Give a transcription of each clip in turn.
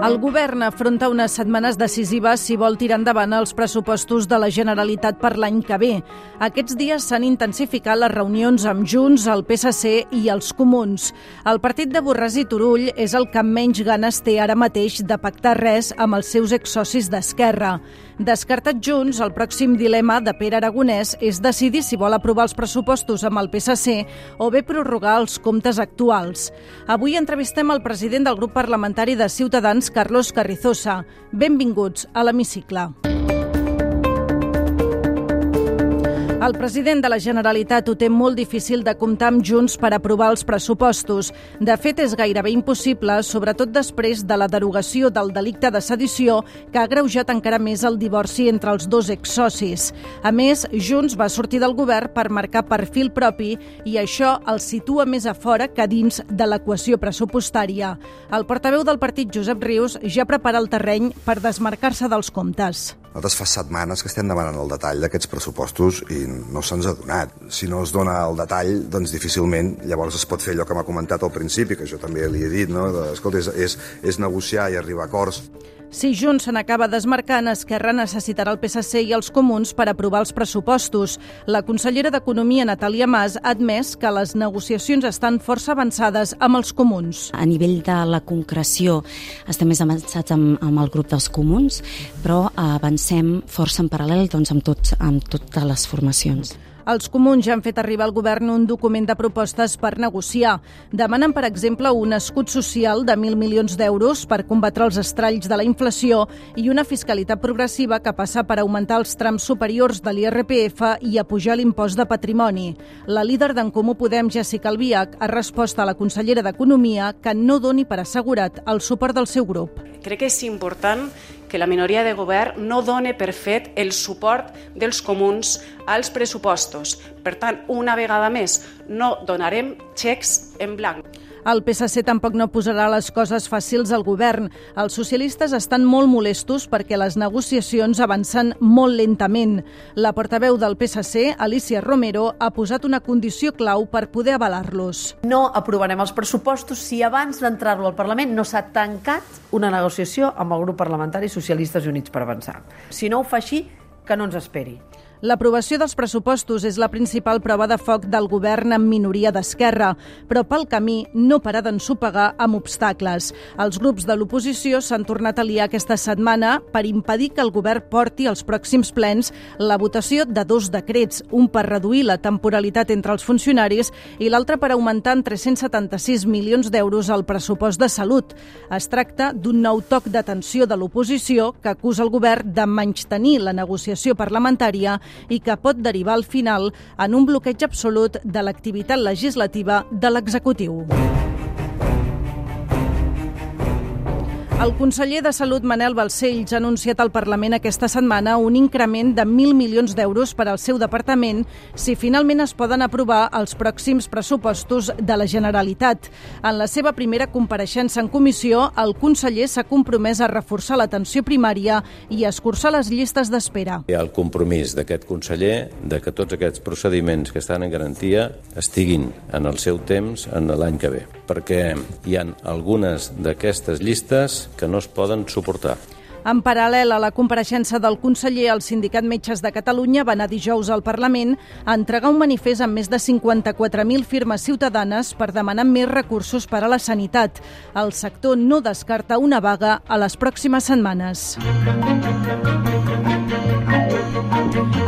El govern afronta unes setmanes decisives si vol tirar endavant els pressupostos de la Generalitat per l'any que ve. Aquests dies s'han intensificat les reunions amb Junts, el PSC i els Comuns. El partit de Borràs i Turull és el que menys ganes té ara mateix de pactar res amb els seus exsocis d'Esquerra. Descartat Junts, el pròxim dilema de Pere Aragonès és decidir si vol aprovar els pressupostos amb el PSC o bé prorrogar els comptes actuals. Avui entrevistem el president del grup parlamentari de Ciutadans, Carlos Carrizosa. Benvinguts a l'Hemicicle. El president de la Generalitat ho té molt difícil de comptar amb Junts per aprovar els pressupostos. De fet, és gairebé impossible, sobretot després de la derogació del delicte de sedició que ha greujat encara més el divorci entre els dos exsocis. A més, Junts va sortir del govern per marcar perfil propi i això el situa més a fora que dins de l'equació pressupostària. El portaveu del partit, Josep Rius, ja prepara el terreny per desmarcar-se dels comptes. Nosaltres fa setmanes que estem demanant el detall d'aquests pressupostos i no se'ns ha donat. Si no es dona el detall, doncs difícilment llavors es pot fer allò que m'ha comentat al principi, que jo també li he dit, no? Escolta, és, és, és negociar i arribar a acords. Si Junts se n'acaba desmarcant, Esquerra necessitarà el PSC i els comuns per aprovar els pressupostos. La consellera d'Economia, Natàlia Mas, ha admès que les negociacions estan força avançades amb els comuns. A nivell de la concreció estem més avançats amb, amb el grup dels comuns, però avancem força en paral·lel doncs, amb, tots, amb totes les formacions. Els comuns ja han fet arribar al govern un document de propostes per negociar. Demanen, per exemple, un escut social de 1.000 milions d'euros per combatre els estralls de la inflació i una fiscalitat progressiva que passa per augmentar els trams superiors de l'IRPF i a pujar l'impost de patrimoni. La líder d'en Comú Podem, Jessica Albiach, ha respost a la consellera d'Economia que no doni per assegurat el suport del seu grup. Crec que és important que la minoria de govern no done per fet el suport dels comuns als pressupostos. Per tant, una vegada més, no donarem xecs en blanc. El PSC tampoc no posarà les coses fàcils al govern. Els socialistes estan molt molestos perquè les negociacions avancen molt lentament. La portaveu del PSC, Alicia Romero, ha posat una condició clau per poder avalar-los. No aprovarem els pressupostos si abans d'entrar-lo al Parlament no s'ha tancat una negociació amb el grup parlamentari Socialistes i Units per Avançar. Si no ho fa així, que no ens esperi. L'aprovació dels pressupostos és la principal prova de foc del govern en minoria d'esquerra, però pel camí no para d'ensopegar amb obstacles. Els grups de l'oposició s'han tornat a liar aquesta setmana per impedir que el govern porti als pròxims plens la votació de dos decrets, un per reduir la temporalitat entre els funcionaris i l'altre per augmentar en 376 milions d'euros el pressupost de salut. Es tracta d'un nou toc d'atenció de l'oposició que acusa el govern de tenir la negociació parlamentària i que pot derivar al final en un bloqueig absolut de l'activitat legislativa de l'executiu. El conseller de Salut, Manel Balcells, ha anunciat al Parlament aquesta setmana un increment de 1.000 milions d'euros per al seu departament si finalment es poden aprovar els pròxims pressupostos de la Generalitat. En la seva primera compareixença en comissió, el conseller s'ha compromès a reforçar l'atenció primària i a escurçar les llistes d'espera. Hi ha el compromís d'aquest conseller de que tots aquests procediments que estan en garantia estiguin en el seu temps en l'any que ve, perquè hi han algunes d'aquestes llistes que no es poden suportar. En paral·lel a la compareixença del conseller, el Sindicat Metges de Catalunya va anar dijous al Parlament a entregar un manifest amb més de 54.000 firmes ciutadanes per demanar més recursos per a la sanitat. El sector no descarta una vaga a les pròximes setmanes.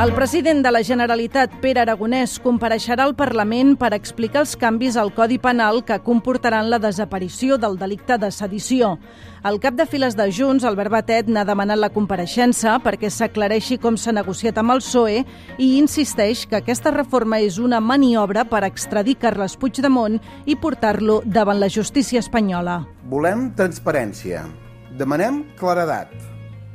El president de la Generalitat, Pere Aragonès, compareixerà al Parlament per explicar els canvis al Codi Penal que comportaran la desaparició del delicte de sedició. El cap de files de Junts, Albert Batet, n'ha demanat la compareixença perquè s'aclareixi com s'ha negociat amb el PSOE i insisteix que aquesta reforma és una maniobra per extradir Carles Puigdemont i portar-lo davant la justícia espanyola. Volem transparència. Demanem claredat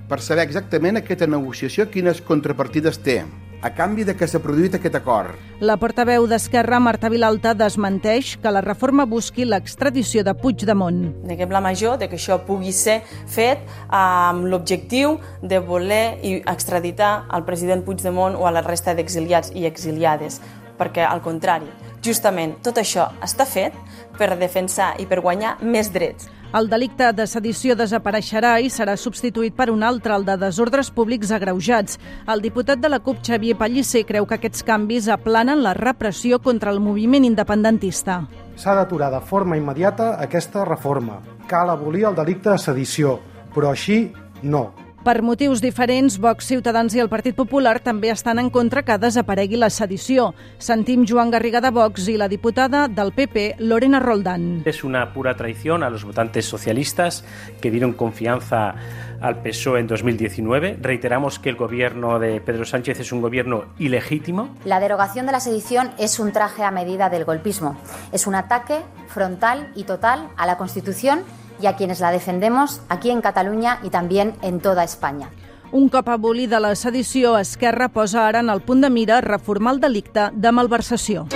per saber exactament aquesta negociació quines contrapartides té, a canvi de que s'ha produït aquest acord. La portaveu d'Esquerra, Marta Vilalta, desmenteix que la reforma busqui l'extradició de Puigdemont. Neguem la major de que això pugui ser fet amb l'objectiu de voler extraditar al president Puigdemont o a la resta d'exiliats i exiliades, perquè al contrari, justament tot això està fet per defensar i per guanyar més drets. El delicte de sedició desapareixerà i serà substituït per un altre, el de desordres públics agreujats. El diputat de la CUP, Xavier Pellicer, creu que aquests canvis aplanen la repressió contra el moviment independentista. S'ha d'aturar de forma immediata aquesta reforma. Cal abolir el delicte de sedició, però així no. Per motius diferents, Vox, Ciutadans i el Partit Popular també estan en contra que desaparegui la sedició. Sentim Joan Garriga de Vox i la diputada del PP, Lorena Roldán. Es una pura traición a los votantes socialistas que dieron confianza al PSOE en 2019. Reiteramos que el gobierno de Pedro Sánchez es un gobierno ilegítimo. La derogación de la sedición es un traje a medida del golpismo. Es un ataque frontal y total a la Constitución y a quienes la defendemos aquí en Cataluña y también en toda España. Un cop abolida la sedició, Esquerra posa ara en el punt de mira reformar el delicte de malversació.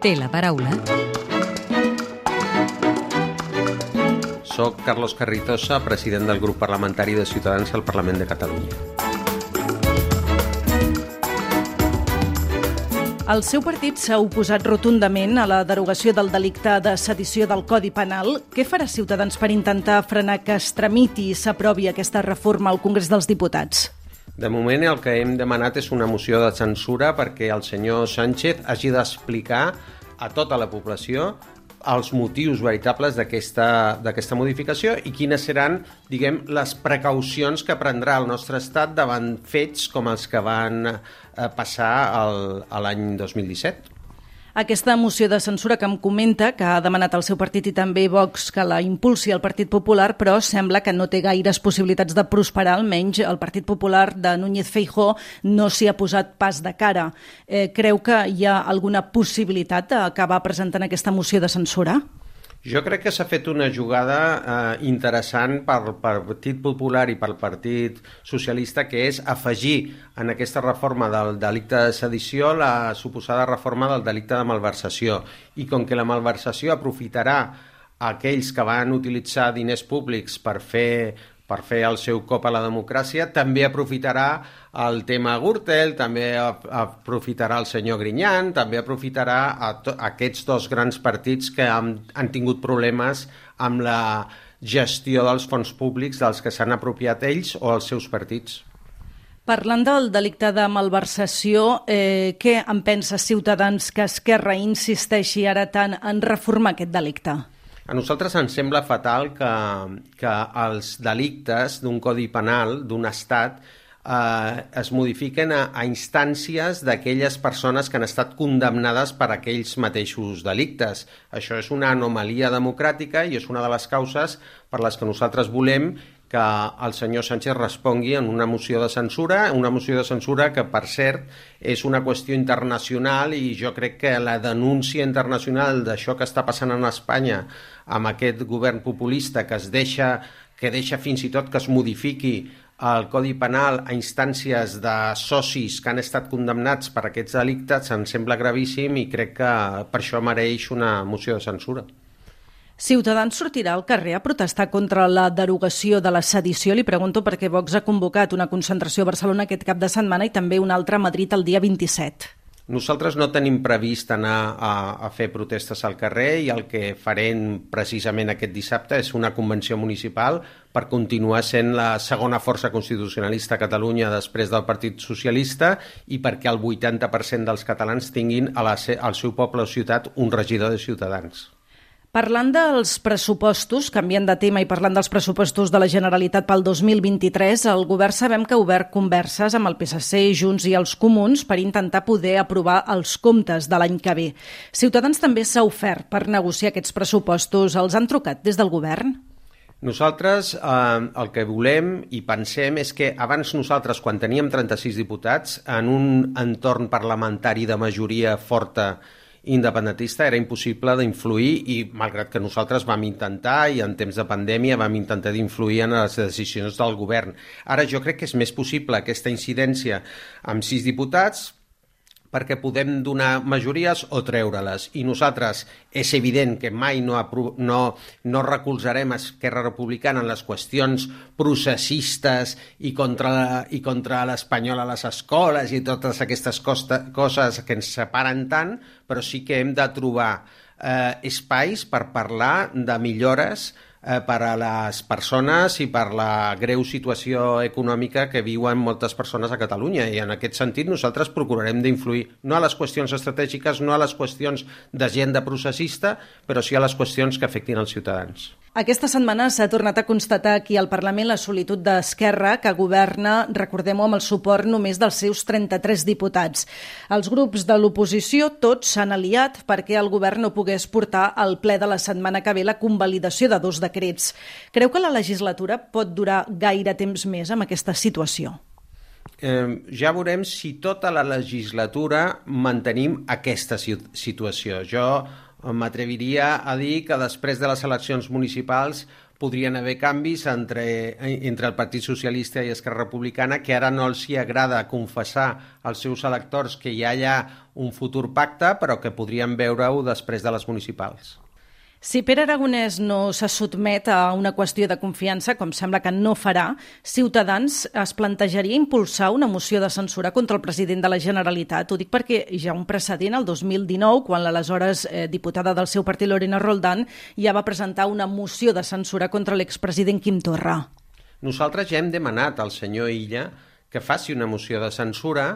Té la paraula. Soc Carlos Carrizosa, president del grup parlamentari de Ciutadans al Parlament de Catalunya. El seu partit s'ha oposat rotundament a la derogació del delicte de sedició del Codi Penal. Què farà Ciutadans per intentar frenar que es tramiti i s'aprovi aquesta reforma al Congrés dels Diputats? De moment el que hem demanat és una moció de censura perquè el senyor Sánchez hagi d'explicar a tota la població els motius veritables d'aquesta modificació i quines seran, diguem, les precaucions que prendrà el nostre estat davant fets com els que van eh, passar l'any 2017. Aquesta moció de censura que em comenta, que ha demanat el seu partit i també Vox que la impulsi el Partit Popular, però sembla que no té gaires possibilitats de prosperar, almenys el Partit Popular de Núñez Feijó no s'hi ha posat pas de cara. Eh, creu que hi ha alguna possibilitat d'acabar presentant aquesta moció de censura? Jo crec que s'ha fet una jugada eh, interessant pel, Partit Popular i pel Partit Socialista, que és afegir en aquesta reforma del delicte de sedició la suposada reforma del delicte de malversació. I com que la malversació aprofitarà aquells que van utilitzar diners públics per fer per fer el seu cop a la democràcia, també aprofitarà el tema Gürtel, també aprofitarà el senyor Grinyan, també aprofitarà a aquests dos grans partits que han, han tingut problemes amb la gestió dels fons públics dels que s'han apropiat ells o els seus partits. Parlant del delicte de malversació, eh, què en pensa Ciutadans que Esquerra insisteixi ara tant en reformar aquest delicte? A nosaltres ens sembla fatal que, que els delictes d'un codi penal d'un estat eh, es modifiquen a, a instàncies d'aquelles persones que han estat condemnades per aquells mateixos delictes. Això és una anomalia democràtica i és una de les causes per les que nosaltres volem que el senyor Sánchez respongui en una moció de censura, una moció de censura que, per cert, és una qüestió internacional i jo crec que la denúncia internacional d'això que està passant en Espanya amb aquest govern populista que es deixa que deixa fins i tot que es modifiqui el Codi Penal a instàncies de socis que han estat condemnats per aquests delictes em sembla gravíssim i crec que per això mereix una moció de censura. Ciutadans sortirà al carrer a protestar contra la derogació de la sedició. Li pregunto perquè Vox ha convocat una concentració a Barcelona aquest cap de setmana i també una altra a Madrid el dia 27. Nosaltres no tenim previst anar a, a fer protestes al carrer i el que farem precisament aquest dissabte és una convenció municipal per continuar sent la segona força constitucionalista a Catalunya després del Partit Socialista i perquè el 80% dels catalans tinguin a la, al seu poble o ciutat un regidor de Ciutadans. Parlant dels pressupostos, canviant de tema i parlant dels pressupostos de la Generalitat pel 2023, el govern sabem que ha obert converses amb el PSC, Junts i els Comuns per intentar poder aprovar els comptes de l'any que ve. Ciutadans també s'ha ofert per negociar aquests pressupostos. Els han trucat des del govern? Nosaltres eh, el que volem i pensem és que abans nosaltres, quan teníem 36 diputats, en un entorn parlamentari de majoria forta independentista era impossible d'influir i malgrat que nosaltres vam intentar i en temps de pandèmia vam intentar d'influir en les decisions del govern. Ara jo crec que és més possible aquesta incidència amb sis diputats perquè podem donar majories o treure-les. I nosaltres és evident que mai no, no, no recolzarem Esquerra Republicana en les qüestions processistes i contra, i contra l'espanyol a les escoles i totes aquestes costa, coses que ens separen tant, però sí que hem de trobar eh, espais per parlar de millores eh, per a les persones i per la greu situació econòmica que viuen moltes persones a Catalunya i en aquest sentit nosaltres procurarem d'influir no a les qüestions estratègiques, no a les qüestions d'agenda processista, però sí a les qüestions que afectin els ciutadans. Aquesta setmana s'ha tornat a constatar aquí al Parlament la solitud d'Esquerra, que governa, recordem-ho, amb el suport només dels seus 33 diputats. Els grups de l'oposició tots s'han aliat perquè el govern no pogués portar al ple de la setmana que ve la convalidació de dos decrets. Creu que la legislatura pot durar gaire temps més amb aquesta situació? eh, ja veurem si tota la legislatura mantenim aquesta situació. Jo m'atreviria a dir que després de les eleccions municipals podrien haver canvis entre, entre el Partit Socialista i Esquerra Republicana que ara no els hi agrada confessar als seus electors que hi ha un futur pacte, però que podrien veure-ho després de les municipals. Si Pere Aragonès no se sotmet a una qüestió de confiança, com sembla que no farà, Ciutadans es plantejaria impulsar una moció de censura contra el president de la Generalitat. Ho dic perquè ha un precedent el 2019, quan l'aleshores eh, diputada del seu partit, Lorena Roldán, ja va presentar una moció de censura contra l'expresident Quim Torra. Nosaltres ja hem demanat al senyor Illa que faci una moció de censura,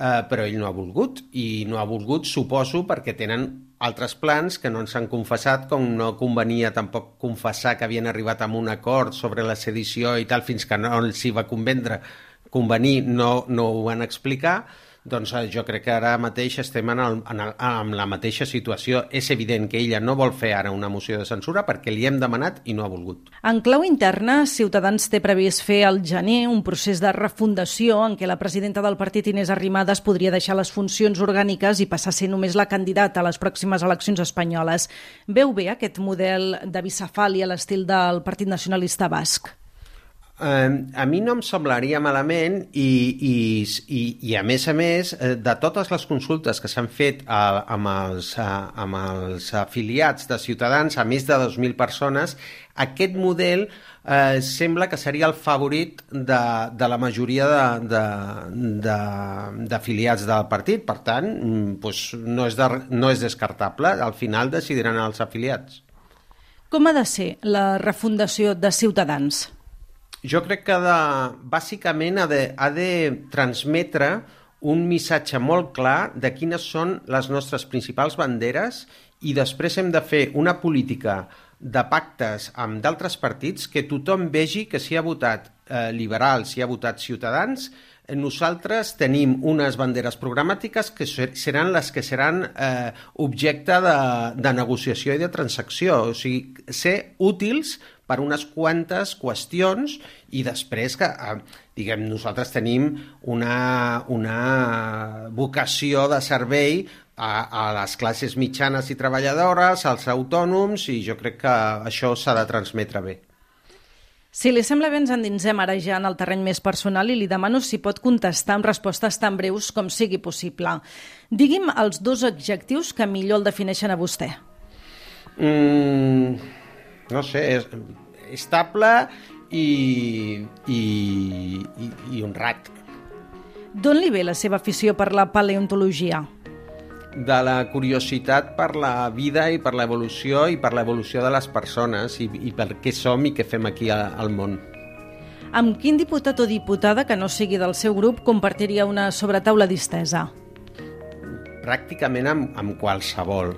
eh, però ell no ha volgut, i no ha volgut, suposo, perquè tenen altres plans que no ens han confessat, com no convenia tampoc confessar que havien arribat a un acord sobre la sedició i tal, fins que no els hi va convendre convenir, no, no ho van explicar, doncs eh, jo crec que ara mateix estem en, el, en, el, en la mateixa situació. És evident que ella no vol fer ara una moció de censura perquè li hem demanat i no ha volgut. En clau interna, Ciutadans té previst fer al gener un procés de refundació en què la presidenta del partit, Inés Arrimadas, podria deixar les funcions orgàniques i passar a ser només la candidata a les pròximes eleccions espanyoles. Veu bé aquest model de bicefàlia a l'estil del Partit Nacionalista Basc? Eh, a mi no em semblaria malament i, i, i, i a més a més, eh, de totes les consultes que s'han fet a, amb, els, a, amb els afiliats de Ciutadans, a més de 2.000 persones, aquest model eh, sembla que seria el favorit de, de la majoria d'afiliats de, de, del partit. Per tant, doncs no, és de, no és descartable. Al final decidiran els afiliats. Com ha de ser la refundació de Ciutadans? Jo crec que de, bàsicament ha de, ha de transmetre un missatge molt clar de quines són les nostres principals banderes i després hem de fer una política de pactes amb d'altres partits que tothom vegi que si ha votat eh, liberals, si ha votat ciutadans, nosaltres tenim unes banderes programàtiques que seran les que seran eh, objecte de, de negociació i de transacció, o sigui, ser útils per unes quantes qüestions i després que, eh, diguem, nosaltres tenim una, una vocació de servei a, a les classes mitjanes i treballadores, als autònoms, i jo crec que això s'ha de transmetre bé. Si li sembla bé, ens endinsem ara ja en el terreny més personal i li demano si pot contestar amb respostes tan breus com sigui possible. Digui'm els dos adjectius que millor el defineixen a vostè. Mm, no sé, és estable i, i, i, i honrat. D'on li ve la seva afició per la paleontologia? De la curiositat per la vida i per l'evolució i per l'evolució de les persones i, i per què som i què fem aquí a, al món. Amb quin diputat o diputada que no sigui del seu grup compartiria una sobretaula distesa? Pràcticament amb, amb qualsevol.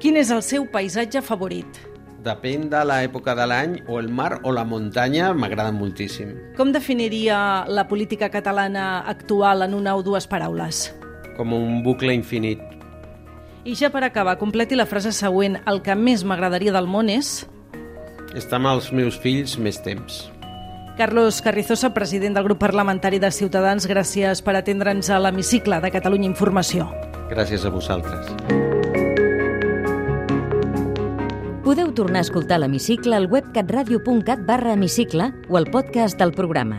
Quin és el seu paisatge favorit? Depèn de l'època de l'any, o el mar o la muntanya m'agrada moltíssim. Com definiria la política catalana actual en una o dues paraules? com un bucle infinit. I ja per acabar, completi la frase següent. El que més m'agradaria del món és... Estar amb els meus fills més temps. Carlos Carrizosa, president del grup parlamentari de Ciutadans, gràcies per atendre'ns a l'hemicicle de Catalunya Informació. Gràcies a vosaltres. Podeu tornar a escoltar l'hemicicle al web catradio.cat barra hemicicle o al podcast del programa